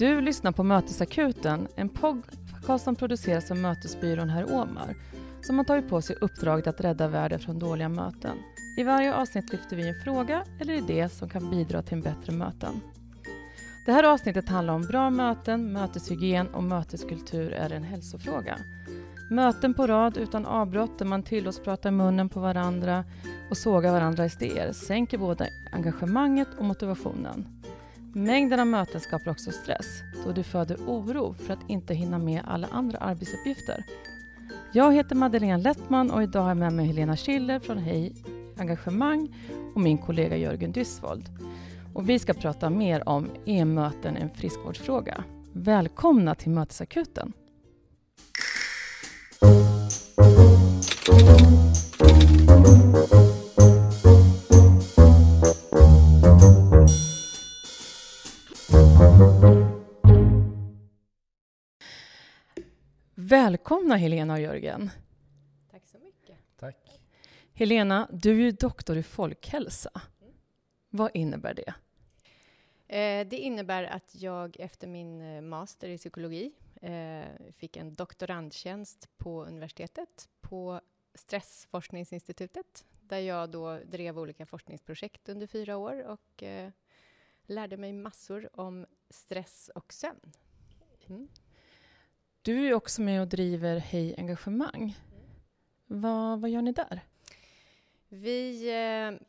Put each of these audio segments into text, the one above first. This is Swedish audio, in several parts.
Du lyssnar på Mötesakuten, en podcast som produceras av Mötesbyrån Herr Omar som har tagit på sig uppdraget att rädda världen från dåliga möten. I varje avsnitt lyfter vi en fråga eller idé som kan bidra till en bättre möten. Det här avsnittet handlar om bra möten, möteshygien och möteskultur är en hälsofråga. Möten på rad utan avbrott där man tillåts prata i munnen på varandra och såga varandras idéer sänker både engagemanget och motivationen. Mängden av möten skapar också stress då det föder oro för att inte hinna med alla andra arbetsuppgifter. Jag heter Madeleine Lettman och idag har jag med mig Helena Schiller från Hej Engagemang och min kollega Jörgen Dysvold. Och vi ska prata mer om e-möten, en friskvårdsfråga. Välkomna till Mötesakuten! Välkomna Helena och Jörgen. Tack så mycket. Tack. Helena, du är ju doktor i folkhälsa. Mm. Vad innebär det? Eh, det innebär att jag efter min eh, master i psykologi eh, fick en doktorandtjänst på universitetet på Stressforskningsinstitutet där jag då drev olika forskningsprojekt under fyra år och lärde mig massor om stress och sömn. Mm. Du är också med och driver Hej Engagemang. Vad, vad gör ni där? Vi, eh,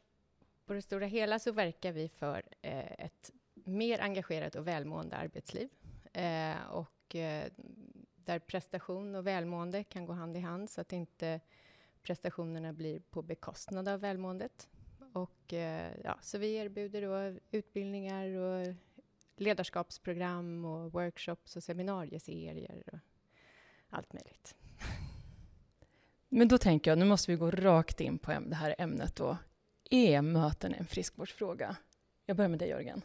på det stora hela så verkar vi för eh, ett mer engagerat och välmående arbetsliv. Eh, och där prestation och välmående kan gå hand i hand så att inte prestationerna blir på bekostnad av välmåendet. Och, ja, så vi erbjuder då utbildningar och ledarskapsprogram och workshops och seminarieserier och allt möjligt. Men då tänker jag, nu måste vi gå rakt in på det här ämnet då. Är möten en friskvårdsfråga? Jag börjar med dig Jörgen.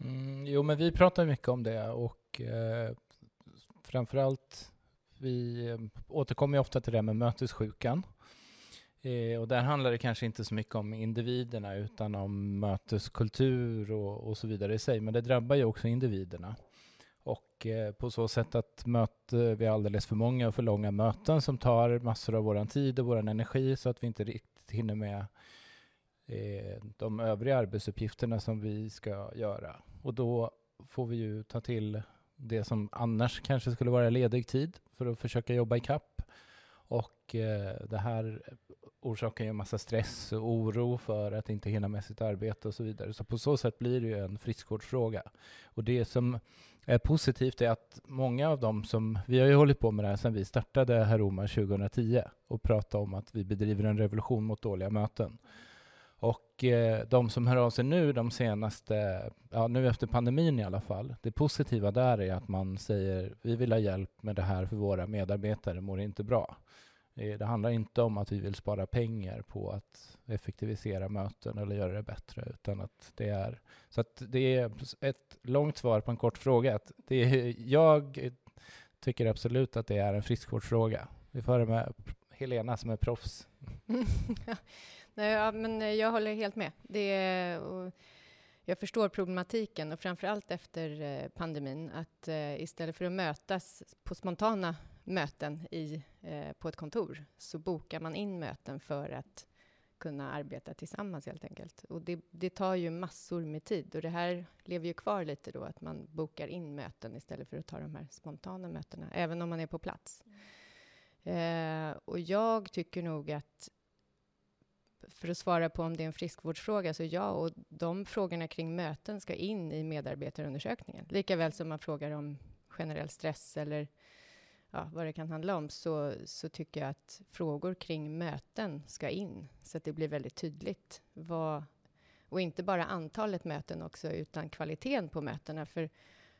Mm, jo, men vi pratar mycket om det och eh, framförallt vi eh, återkommer ofta till det med mötessjukan. Eh, och där handlar det kanske inte så mycket om individerna utan om möteskultur och, och så vidare i sig. Men det drabbar ju också individerna. Och eh, på så sätt att möte, vi har alldeles för många och för långa möten som tar massor av vår tid och vår energi så att vi inte riktigt hinner med eh, de övriga arbetsuppgifterna som vi ska göra. Och då får vi ju ta till det som annars kanske skulle vara ledig tid för att försöka jobba i kapp. Och eh, det här orsakar ju en massa stress och oro för att inte hinna med sitt arbete och så vidare. Så på så sätt blir det ju en friskvårdsfråga. Och det som är positivt är att många av dem som, vi har ju hållit på med det här sedan vi startade Heroma 2010 och pratat om att vi bedriver en revolution mot dåliga möten. Och eh, de som hör av sig nu de senaste, ja nu efter pandemin i alla fall, det positiva där är att man säger vi vill ha hjälp med det här för våra medarbetare mår inte bra. Eh, det handlar inte om att vi vill spara pengar på att effektivisera möten eller göra det bättre, utan att det är... Så att det är ett långt svar på en kort fråga. Att det är, jag tycker absolut att det är en friskvårdsfråga. Vi får höra med Helena som är proffs. Nej, ja, men jag håller helt med. Det är, jag förstår problematiken och framför allt efter eh, pandemin att eh, istället för att mötas på spontana möten i, eh, på ett kontor så bokar man in möten för att kunna arbeta tillsammans helt enkelt. Och det, det, tar ju massor med tid och det här lever ju kvar lite då att man bokar in möten istället för att ta de här spontana mötena, även om man är på plats. Mm. Eh, och jag tycker nog att för att svara på om det är en friskvårdsfråga, så ja, och de frågorna kring möten ska in i medarbetarundersökningen. Likaväl som man frågar om generell stress eller ja, vad det kan handla om, så, så tycker jag att frågor kring möten ska in, så att det blir väldigt tydligt vad, och inte bara antalet möten också, utan kvaliteten på mötena. För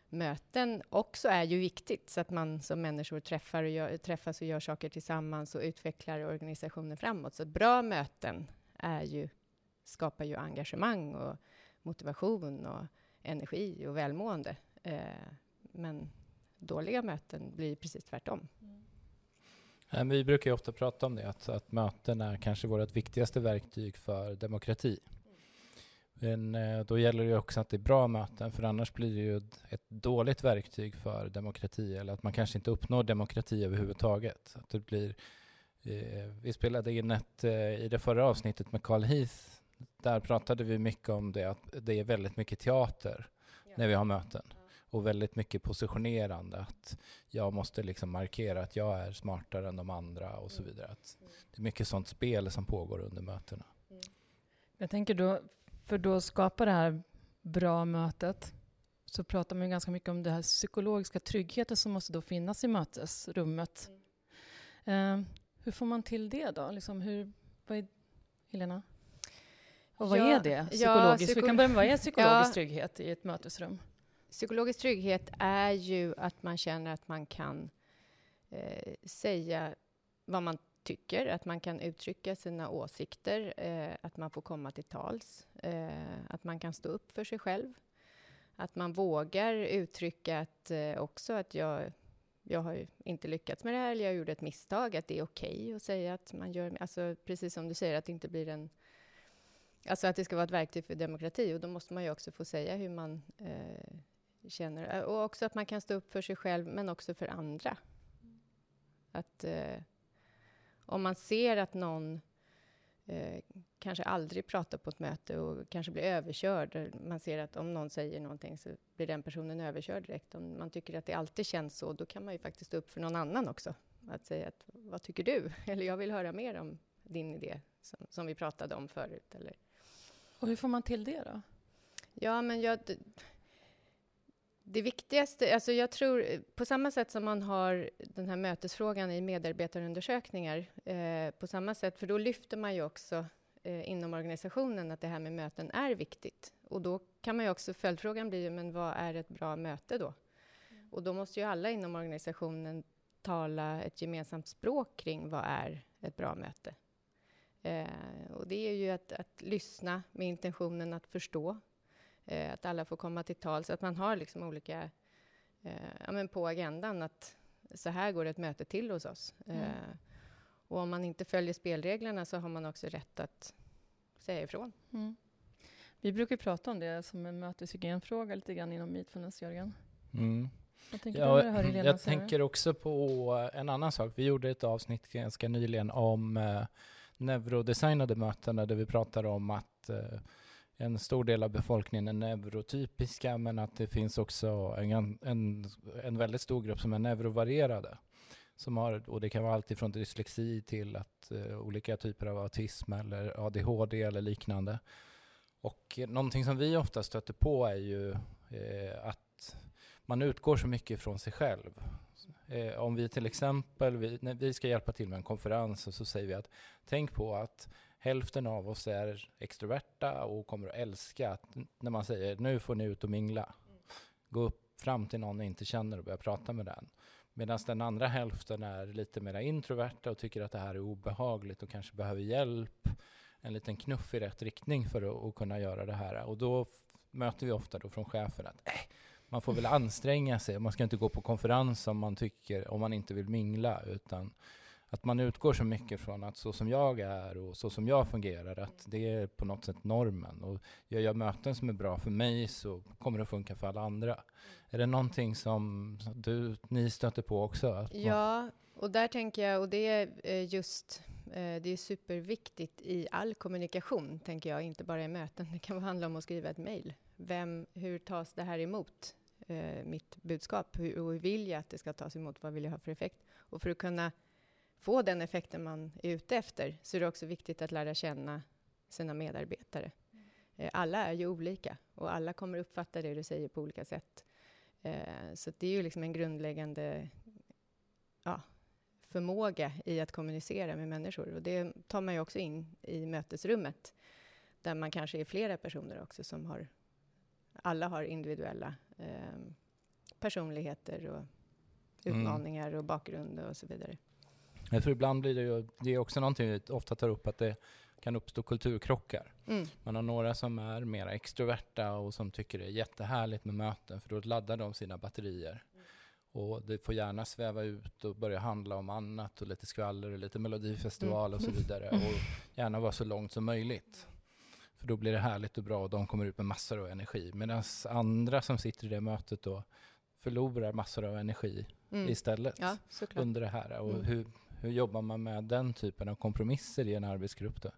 möten också är ju viktigt, så att man som människor träffar och gör, träffas och gör saker tillsammans och utvecklar organisationen framåt. Så bra möten är ju, skapar ju engagemang och motivation och energi och välmående. Eh, men dåliga möten blir precis tvärtom. Mm. Vi brukar ju ofta prata om det, att, att möten är kanske vårt viktigaste verktyg för demokrati. Men eh, då gäller det ju också att det är bra möten, för annars blir det ju ett dåligt verktyg för demokrati, eller att man kanske inte uppnår demokrati överhuvudtaget. Att det blir, eh, vi spelade in ett, eh, i det förra avsnittet med Carl Heath, där pratade vi mycket om det, att det är väldigt mycket teater ja. när vi har möten. Och väldigt mycket positionerande, att jag måste liksom markera att jag är smartare än de andra och så mm. vidare. Att det är mycket sånt spel som pågår under mötena. Mm. Jag tänker då, för då skapa det här bra mötet, så pratar man ju ganska mycket om den här psykologiska tryggheten som måste då finnas i mötesrummet. Mm. Eh, hur får man till det då? Liksom hur, vad är, Helena? Och vad ja, är det psykologiskt? Ja, psyko Vi kan börja med vad är psykologisk ja, trygghet i ett mötesrum? Psykologisk trygghet är ju att man känner att man kan eh, säga vad man tycker, att man kan uttrycka sina åsikter, eh, att man får komma till tals, eh, att man kan stå upp för sig själv. Att man vågar uttrycka att, eh, också att jag, jag har inte lyckats med det här, eller jag gjorde ett misstag, att det är okej okay att säga att man gör... Alltså precis som du säger, att det inte blir en... Alltså att det ska vara ett verktyg för demokrati, och då måste man ju också få säga hur man eh, känner. Och också att man kan stå upp för sig själv, men också för andra. Att... Eh, om man ser att någon eh, kanske aldrig pratar på ett möte och kanske blir överkörd. Man ser att om någon säger någonting så blir den personen överkörd direkt. Om man tycker att det alltid känns så, då kan man ju faktiskt stå upp för någon annan också. Att säga att vad tycker du? Eller jag vill höra mer om din idé som, som vi pratade om förut. Eller. Och hur får man till det då? Ja, men jag, det viktigaste, alltså jag tror, på samma sätt som man har den här mötesfrågan i medarbetarundersökningar, eh, på samma sätt, för då lyfter man ju också eh, inom organisationen att det här med möten är viktigt. Och då kan man ju också, följdfrågan blir ju, men vad är ett bra möte då? Mm. Och då måste ju alla inom organisationen tala ett gemensamt språk kring vad är ett bra möte? Eh, och det är ju att, att lyssna med intentionen att förstå eh, att alla får komma till tal, så att man har liksom olika eh, ja, men på agendan att så här går ett möte till hos oss. Mm. Eh, och om man inte följer spelreglerna så har man också rätt att säga ifrån. Mm. Vi brukar prata om det som en möteshygienfråga lite grann inom Meetfulness, Jörgen. Mm. Jag tänker, ja, jag, jag tänker också på en annan sak. Vi gjorde ett avsnitt ganska nyligen om eh, neurodesignade möten där vi pratade om att eh, en stor del av befolkningen är neurotypiska men att det finns också en, en, en väldigt stor grupp som är neurovarierade. Som har, och det kan vara allt ifrån dyslexi till att uh, olika typer av autism eller ADHD eller liknande. Och någonting som vi ofta stöter på är ju eh, att man utgår så mycket från sig själv. Eh, om vi till exempel, vi, när vi ska hjälpa till med en konferens och så säger vi att tänk på att hälften av oss är extroverta och kommer att älska att när man säger nu får ni ut och mingla. Gå upp fram till någon ni inte känner och börja prata med den. Medan den andra hälften är lite mer introverta och tycker att det här är obehagligt och kanske behöver hjälp. En liten knuff i rätt riktning för att, kunna göra det här. Och då möter vi ofta då från chefen att äh, man får väl anstränga sig. Man ska inte gå på konferens om man tycker, om man inte vill mingla, utan att man utgår så mycket från att så som jag är och så som jag fungerar, att det är på något sätt normen. Och gör jag möten som är bra för mig så kommer det att funka för alla andra. Är det någonting som du, ni stöter på också? ja, och där tänker jag, och det är eh, just eh, det är superviktigt i all kommunikation, tänker jag, inte bara i möten. Det kan handla om att skriva ett mejl. Vem, hur tas det här emot? Eh, mitt budskap, hur, hur vill jag att det ska tas emot? Vad vill jag ha för effekt? Och för att kunna få den effekten man är ute efter så är det också viktigt att lära känna sina medarbetare. Mm. Alla är ju olika och alla kommer uppfatta det du säger på olika sätt. Eh, så det är ju liksom en grundläggande ja, förmåga i att kommunicera med människor. Och det tar man ju också in i mötesrummet, där man kanske är flera personer också som har... Alla har individuella eh, personligheter och mm. utmaningar mm. och bakgrund och så vidare. För ibland blir det ju, det är också någonting vi ofta tar upp, att det kan uppstå kulturkrockar. Mm. Man har några som är mer extroverta och som tycker det är jättehärligt med möten, för då laddar de sina batterier. Mm. Och det får gärna sväva ut och börja handla om annat och lite skvaller och lite melodifestival mm. och så vidare. Och gärna vara så långt som möjligt. För då blir det härligt och bra och de kommer ut med massor av energi. Medan andra som sitter i det mötet då förlorar massor av energi Mm. istället Ja, under det här. Och Mm. hur, hur jobbar man med den typen av kompromisser i en arbetsgrupp då?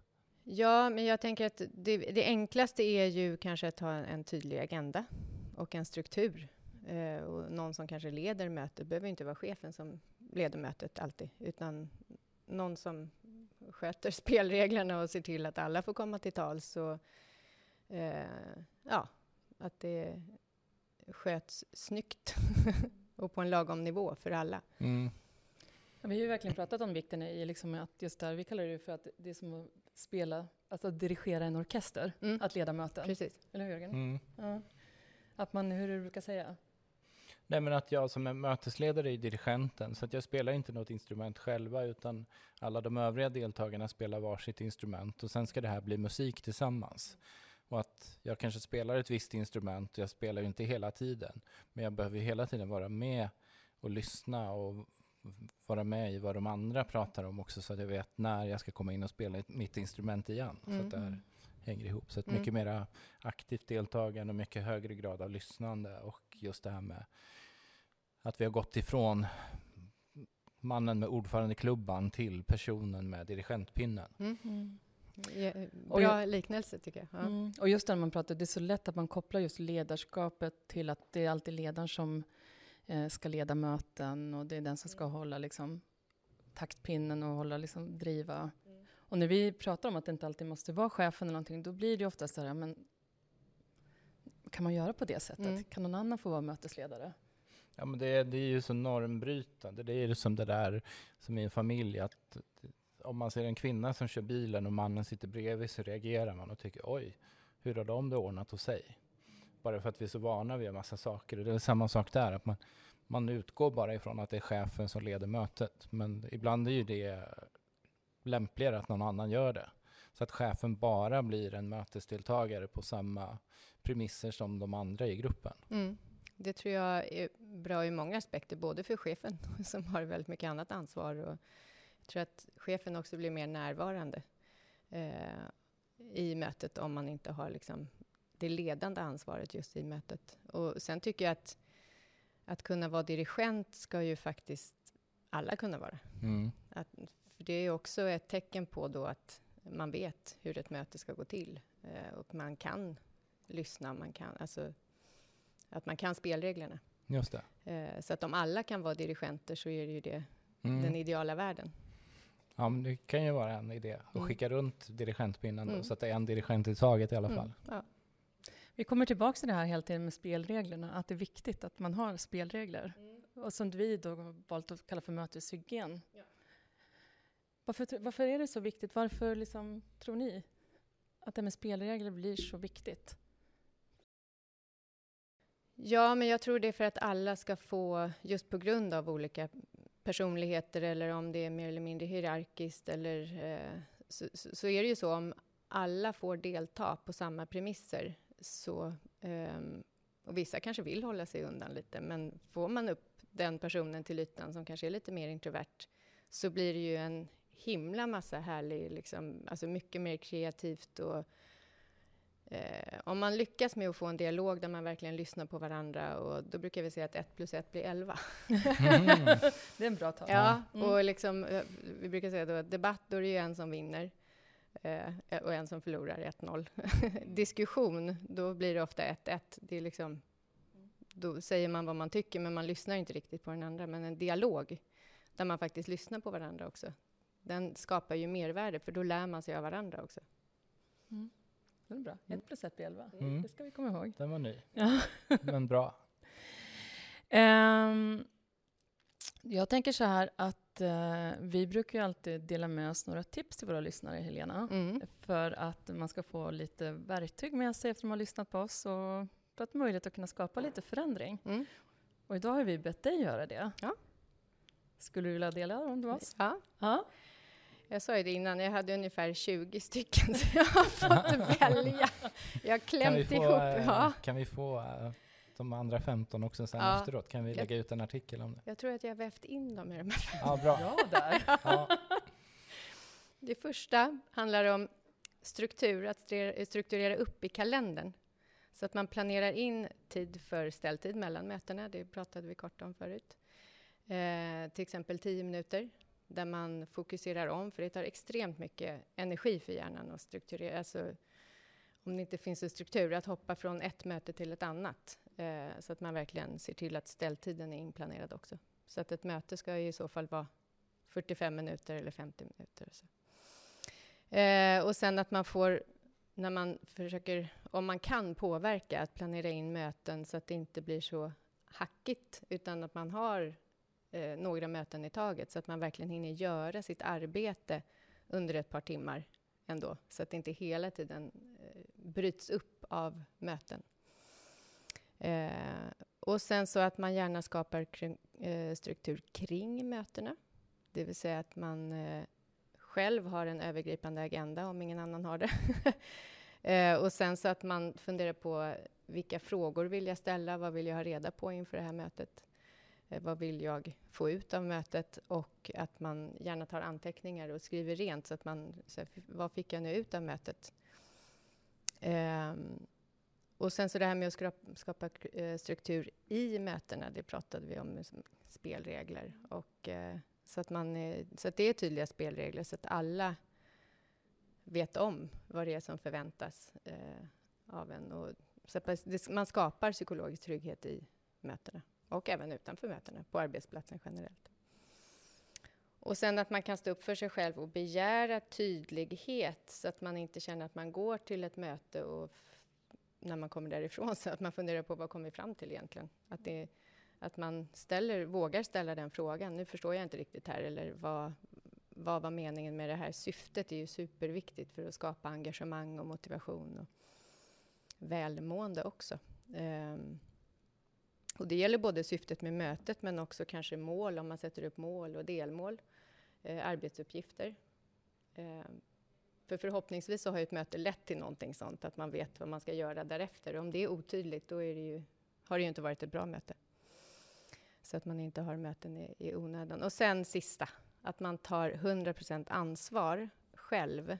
Ja, men jag tänker att det, det enklaste är ju kanske att ha en tydlig agenda och en struktur. Eh, och någon som kanske leder mötet, det behöver inte vara chefen som leder mötet alltid, utan någon som sköter spelreglerna och ser till att alla får komma till tals och eh, ja, att det sköts snyggt och på en lagom nivå för alla. Mm. Ja, vi har ju verkligen pratat om vikten i liksom att just där, vi kallar det för att det är som att spela, alltså att dirigera en orkester, Mm. att leda möten. Precis. Eller hur Jörgen? Mm. Ja. Att man, hur du brukar säga? Nej men att jag som är mötesledare är dirigenten, så att jag spelar inte något instrument själva utan alla de övriga deltagarna spelar varsitt instrument och sen ska det här bli musik tillsammans. Och att jag kanske spelar ett visst instrument, jag spelar ju inte hela tiden, men jag behöver hela tiden vara med och lyssna och vara med i vad de andra pratar om också så att jag vet när jag ska komma in och spela mitt instrument igen. Så Mm. att det här hänger ihop. Så ett Mm. mycket mer aktivt deltagande och mycket högre grad av lyssnande och just det här med att vi har gått ifrån mannen med ordförandeklubban till personen med dirigentpinnen. Mm. Ja, Och bra liknelse tycker jag. Ja. Mm. Och just när man pratar, det är så lätt att man kopplar just ledarskapet till att det är alltid ledaren som eh, ska leda möten och det är den som ska hålla liksom, taktpinnen och hålla, liksom, driva. Och när vi pratar om att det inte alltid måste vara chefen eller någonting, då blir det ofta så här, men kan man göra på det sättet? Mm. Kan någon annan få vara mötesledare? Ja, men det, det är ju så normbrytande. Det är ju som det där som i en familj att om man ser en kvinna som kör bilen och mannen sitter bredvid så reagerar man och tycker oj, hur har de det ordnat hos sig? Bara för att vi är så vana vid en massa saker. Och det är samma sak där, att man, man utgår bara ifrån att det är chefen som leder mötet. Men ibland är ju det lämpligare att någon annan gör det. Så att chefen bara blir en mötesdeltagare på samma premisser som de andra i gruppen. Mm. Det tror jag är bra i många aspekter, både för chefen som har väldigt mycket annat ansvar och jag tror att chefen också blir mer närvarande eh, i mötet om man inte har liksom det ledande ansvaret just i mötet. Och sen tycker jag att att kunna vara dirigent ska ju faktiskt alla kunna vara. Mm. Att, för det är också ett tecken på då att man vet hur ett möte ska gå till eh, och man kan lyssna, man kan, alltså, att man kan spelreglerna. Just det. Eh, så att om alla kan vara dirigenter så är det ju det, Mm. den ideala världen. Ja, men det kan ju vara en idé. Att Mm. skicka runt dirigentpinnen Mm. så att det är en dirigent i taget i alla fall. Mm, ja. Vi kommer tillbaka till det här hela tiden med spelreglerna, att det är viktigt att man har spelregler. Och som vi då valt att kalla för möteshygien. Ja. Varför, varför är det så viktigt? Varför liksom, tror ni att det med spelregler blir så viktigt? ja, men jag tror det är för att alla ska få, just på grund av olika personligheter eller om det är mer eller mindre hierarkiskt eller eh, så, så är det ju så om alla får delta på samma premisser så ehm, och vissa kanske vill hålla sig undan lite, men får man upp den personen till ytan som kanske är lite mer introvert så blir det ju en himla massa härlig, liksom, alltså mycket mer kreativt och eh, om man lyckas med att få en dialog där man verkligen lyssnar på varandra och då brukar vi säga att ett plus ett blir elva. Mm. Det är en bra tal. Ja, Mm. och liksom, eh, vi brukar säga då att debatt, då är det ju en som vinner eh, och en som förlorar, 1-0. Diskussion, då blir det ofta 1-1. Det är liksom, då säger man vad man tycker, men man lyssnar inte riktigt på den andra. Men en dialog, där man faktiskt lyssnar på varandra också, den skapar ju mervärde, för då lär man sig av varandra också. Mm. Det är bra. Mm. Ett plus ett blir elva. Mm. Det ska vi komma ihåg. Den var ny, Ja. men bra. Ehm, jag tänker så här att eh, vi brukar ju alltid dela med oss några tips till våra lyssnare, Helena. Mm. För att man ska få lite verktyg med sig efter att man har lyssnat på oss och för att möjlighet att kunna skapa lite förändring. Mm. Och idag har vi bett dig göra det. Ja. Skulle du vilja dela dem med oss? Ja, Ja. jag sa ju det innan, jag hade ungefär 20 stycken, så jag har fått välja. Jag har Kan klämt vi få, ihop. eh, Ja. kan vi få eh, de andra 15 också sen Ja. efteråt? Kan vi Jag- lägga ut en artikel om det? Jag tror att jag har vävt in dem i de här Ja, bra. Ja, där. Ja. Det första handlar om struktur, att strukturera upp i kalendern. Så att man planerar in tid för ställtid mellan mötena, det pratade vi kort om förut. Eh, till exempel tio minuter, där man fokuserar om, för det tar extremt mycket energi för hjärnan att strukturera. Alltså, om det inte finns en struktur, att hoppa från ett möte till ett annat. Eh, så att man verkligen ser till att ställtiden är inplanerad också. Så att ett möte ska i så fall vara 45 minuter eller 50 minuter. Så. Eh, och sen att man får, när man försöker, om man kan påverka, att planera in möten så att det inte blir så hackigt, utan att man har eh, några möten i taget, så att man verkligen hinner göra sitt arbete under ett par timmar ändå, så att det inte hela tiden eh, bryts upp av möten. Eh, och sen så att man gärna skapar kring, eh, struktur kring mötena, det vill säga att man eh, själv har en övergripande agenda om ingen annan har det. eh, och sen så att man funderar på vilka frågor vill jag ställa, vad vill jag ha reda på inför det här mötet? Eh, vad vill jag få ut av mötet? Och att man gärna tar anteckningar och skriver rent, så att man, så här, vad fick jag nu ut av mötet? Eh, och sen så det här med att skapa, eh, struktur i mötena, det pratade vi om, spelregler. Och eh, så att, man, eh, så att det är tydliga spelregler, så att alla vet om vad det är som förväntas av en. Och, så att man skapar psykologisk trygghet i mötena och även utanför mötena, på arbetsplatsen generellt. Och sen att man kan stå upp för sig själv och begära tydlighet så att man inte känner att man går till ett möte och när man kommer därifrån så att man funderar på vad kommer vi fram till egentligen? Att det att man ställer, vågar ställa den frågan. Nu förstår jag inte riktigt här, eller vad, vad var meningen med det här? Syftet är ju superviktigt för att skapa engagemang och motivation och välmående också. Um, och det gäller både syftet med mötet, men också kanske mål, om man sätter upp mål och delmål, eh, arbetsuppgifter. Eh, för förhoppningsvis så har ett möte lett till någonting sånt, att man vet vad man ska göra därefter. Om det är otydligt, då är det ju, har det ju inte varit ett bra möte så att man inte har möten i, i onödan. Och sen sista, att man tar 100% ansvar själv.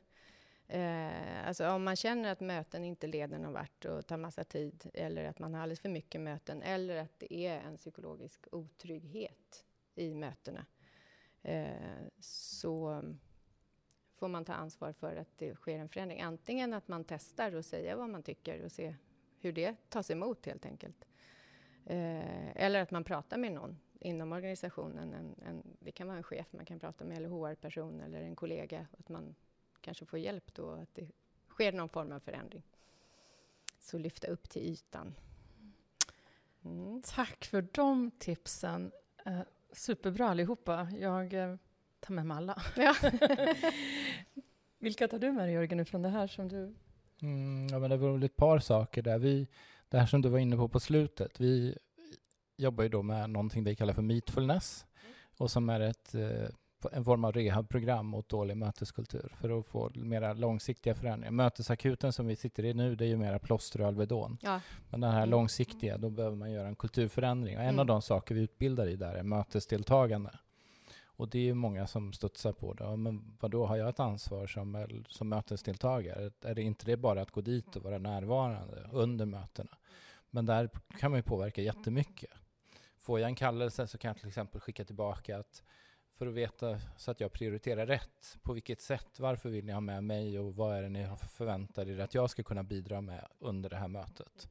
Eh, alltså om man känner att möten inte leder någon vart och tar massa tid, eller att man har alldeles för mycket möten, eller att det är en psykologisk otrygghet i mötena, eh, så får man ta ansvar för att det sker en förändring. Antingen att man testar och säger vad man tycker och se hur det tas emot helt enkelt. Eh, eller att man pratar med någon inom organisationen. En, en, det kan vara en chef man kan prata med, eller HR-person eller en kollega. Att man kanske får hjälp då, att det sker någon form av förändring. Så lyfta upp till ytan. Mm. Tack för de tipsen. Eh, superbra allihopa. Jag eh, tar med mig alla. Ja. Vilka tar du med dig, Jörgen, från det här som du... Mm, ja, men det var väl ett par saker där. Vi, det här som du var inne på på slutet. Vi jobbar ju då med någonting vi kallar för Meetfulness och som är ett, eh, en form av rehabprogram mot dålig möteskultur för att få mera långsiktiga förändringar. Mötesakuten som vi sitter i nu, det är ju mera plåster och Alvedon. Ja. Men den här mm. långsiktiga, då behöver man göra en kulturförändring. Och en mm. av de saker vi utbildar i där är mötesdeltagande. Och det är ju många som studsar på det. Men då har jag ett ansvar som, som mötesdeltagare? Är det inte det bara att gå dit och vara närvarande under mötena? Men där kan man ju påverka jättemycket. Får jag en kallelse så kan jag till exempel skicka tillbaka att för att veta så att jag prioriterar rätt. På vilket sätt? Varför vill ni ha med mig och vad är det ni förväntar er att jag ska kunna bidra med under det här mötet?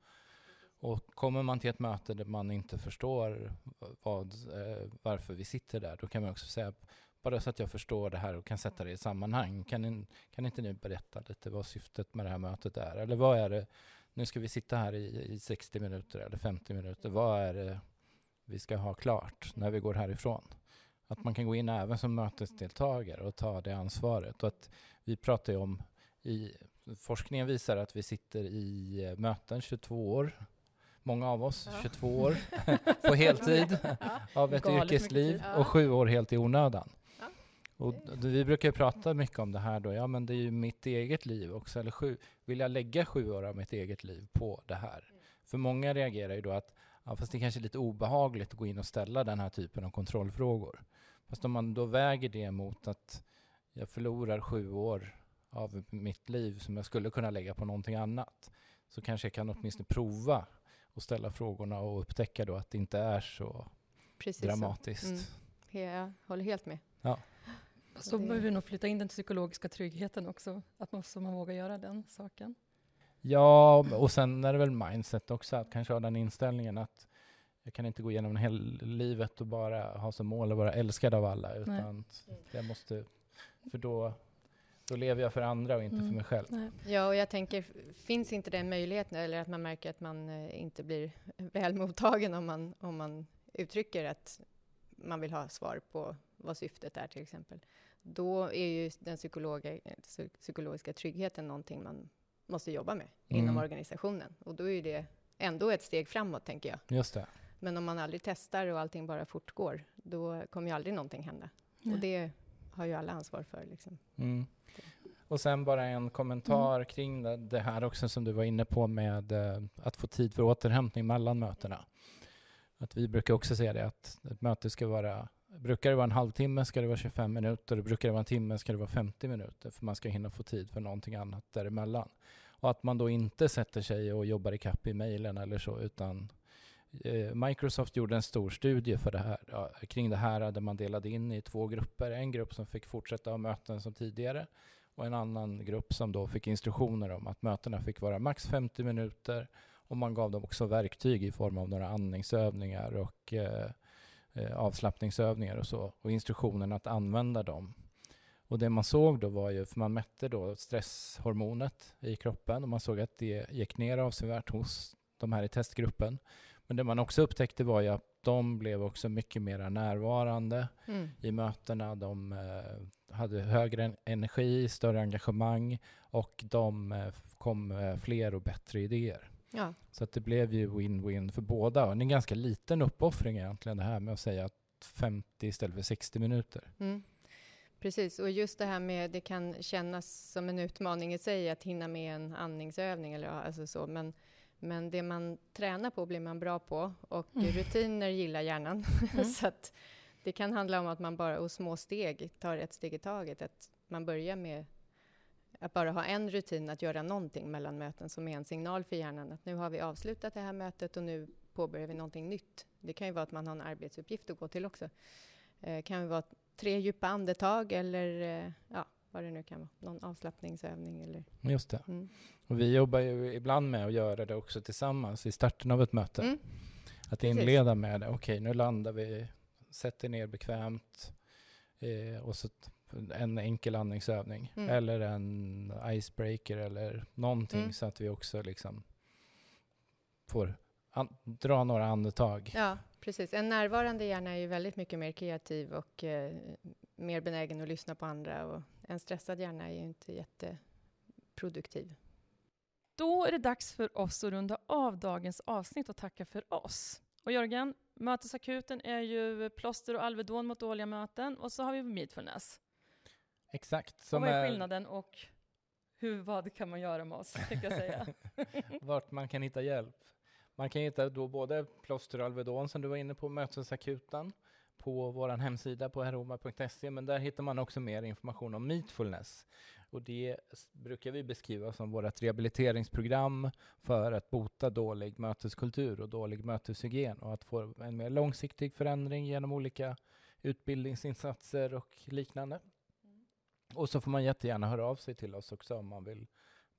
Och kommer man till ett möte där man inte förstår vad, eh, varför vi sitter där, då kan man också säga, bara så att jag förstår det här och kan sätta det i sammanhang, kan, ni, kan inte ni berätta lite vad syftet med det här mötet är? Eller vad är det, nu ska vi sitta här i, i 60 minuter eller 50 minuter, vad är det vi ska ha klart när vi går härifrån? Att man kan gå in även som mötesdeltagare och ta det ansvaret. Och att vi pratar ju om, i, forskningen visar att vi sitter i eh, möten 22 år många av oss, ja. 22 år på heltid ja. av ett Galet yrkesliv och sju år helt i onödan. Ja. Och vi brukar prata mycket om det här då, ja men det är ju mitt eget liv också, eller sju, vill jag lägga sju år av mitt eget liv på det här? Mm. För många reagerar ju då att, ja, fast det kanske är lite obehagligt att gå in och ställa den här typen av kontrollfrågor. Fast om man då väger det mot att jag förlorar sju år av mitt liv som jag skulle kunna lägga på någonting annat så kanske jag kan åtminstone prova och ställa frågorna och upptäcka då att det inte är så Precis dramatiskt. Så. Mm. Jag håller helt med. Ja. Så behöver vi nog flytta in den psykologiska tryggheten också, att man, så man vågar göra den saken. Ja, och sen är det väl mindset också, att kanske ha den inställningen att jag kan inte gå igenom hela livet och bara ha som mål att vara älskad av alla, utan Nej. jag måste, för då, då lever jag för andra och inte mm. för mig själv. Nej. Ja, och jag tänker, finns inte den möjligheten, eller att man märker att man eh, inte blir väl mottagen om man, om man uttrycker att man vill ha svar på vad syftet är till exempel, då är ju den psykologiska tryggheten någonting man måste jobba med mm. inom organisationen. Och då är det ändå ett steg framåt, tänker jag. Just det. Men om man aldrig testar och allting bara fortgår, då kommer ju aldrig någonting hända. Nej. Och det har ju alla ansvar för. Liksom. Mm. Och sen bara en kommentar mm. kring det, det, här också som du var inne på med uh, att få tid för återhämtning mellan mötena. Att vi brukar också säga det att ett möte ska vara Brukar det vara en halvtimme ska det vara 25 minuter och brukar det vara en timme ska det vara 50 minuter för man ska hinna få tid för någonting annat däremellan. Och att man då inte sätter sig och jobbar i kapp i mejlen eller så utan eh, Eh, Microsoft gjorde en stor studie för det här, kring det här där man delade in i två grupper. En grupp som fick fortsätta ha möten som tidigare och en annan grupp som då fick instruktioner om att mötena fick vara max 50 minuter och man gav dem också verktyg i form av några andningsövningar och eh, eh, avslappningsövningar och så och instruktionen att använda dem. Och det man såg då var ju, för man mätte då stresshormonet i kroppen och man såg att det gick ner avsevärt hos de här i testgruppen. Men det man också upptäckte var ju att de blev också mycket mer närvarande mm. i mötena. De eh, hade högre energi, större engagemang och de eh, kom med fler och bättre idéer. Ja. Så att det blev ju win-win för båda. Och det är en ganska liten uppoffring egentligen det här med att säga att 50 istället för 60 minuter. Mm. Precis, och just det här med, det kan kännas som en utmaning i sig att hinna med en andningsövning eller alltså så, men, men det man tränar på blir man bra på och mm. rutiner gillar hjärnan. Mm. så att det kan handla om att man bara, och små steg, tar ett steg i taget, att man börjar med att bara ha en rutin att göra någonting mellan möten som är en signal för hjärnan att nu har vi avslutat det här mötet och nu påbörjar vi någonting nytt. Det kan ju vara att man har en arbetsuppgift att gå till också. Det eh, kan ju vara tre djupa andetag eller eh, ja, vad det nu kan vara, någon avslappningsövning eller... Just det. Mm. Och vi jobbar ju ibland med att göra det också tillsammans i starten av ett möte. Mm. Att inleda med, okej okay, nu landar vi, sätter ner bekvämt eh, och så en enkel andningsövning mm. eller en icebreaker eller någonting mm. så att vi också liksom får dra några andetag. Ja, precis. En närvarande hjärna är ju väldigt mycket mer kreativ och eh, mer benägen att lyssna på andra och en stressad hjärna är ju inte jätteproduktiv. Då är det dags för oss att runda av dagens avsnitt och tacka för oss. Och Jörgen, mötesakuten är ju plåster och Alvedon mot dåliga möten och så har vi Meetfulness. Exakt. Som och vad är skillnaden och hur, vad kan man göra med oss, tänkte jag säga. Vart man kan hitta hjälp. Man kan hitta då både plåster och Alvedon som du var inne på, mötesakuten, på vår hemsida på heroma.se, men där hittar man också mer information om Meetfulness. Och det brukar vi beskriva som vårt rehabiliteringsprogram för att bota dålig möteskultur och dålig möteshygien och att få en mer långsiktig förändring genom olika utbildningsinsatser och liknande. Och så får man jättegärna höra av sig till oss också om man vill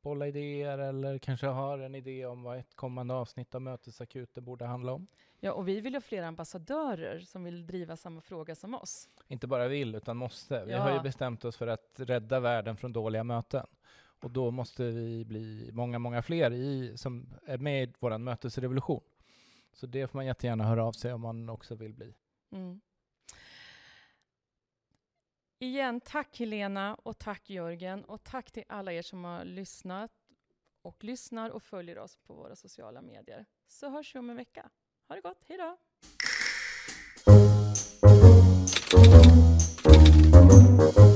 bolla idéer eller kanske har en idé om vad ett kommande avsnitt av Mötesakuten borde handla om. Ja, och vi vill ha fler ambassadörer som vill driva samma fråga som oss. Inte bara vill, utan måste. Vi ja. har ju bestämt oss för att rädda världen från dåliga möten. Och då måste vi bli många, många fler i, som är med i vår mötesrevolution. Så det får man jättegärna höra av sig om man också vill bli. Mm. Igen, tack Helena och tack Jörgen och tack till alla er som har lyssnat och lyssnar och följer oss på våra sociala medier. Så hörs vi om en vecka. Ha det gott, Hejdå! Thank you.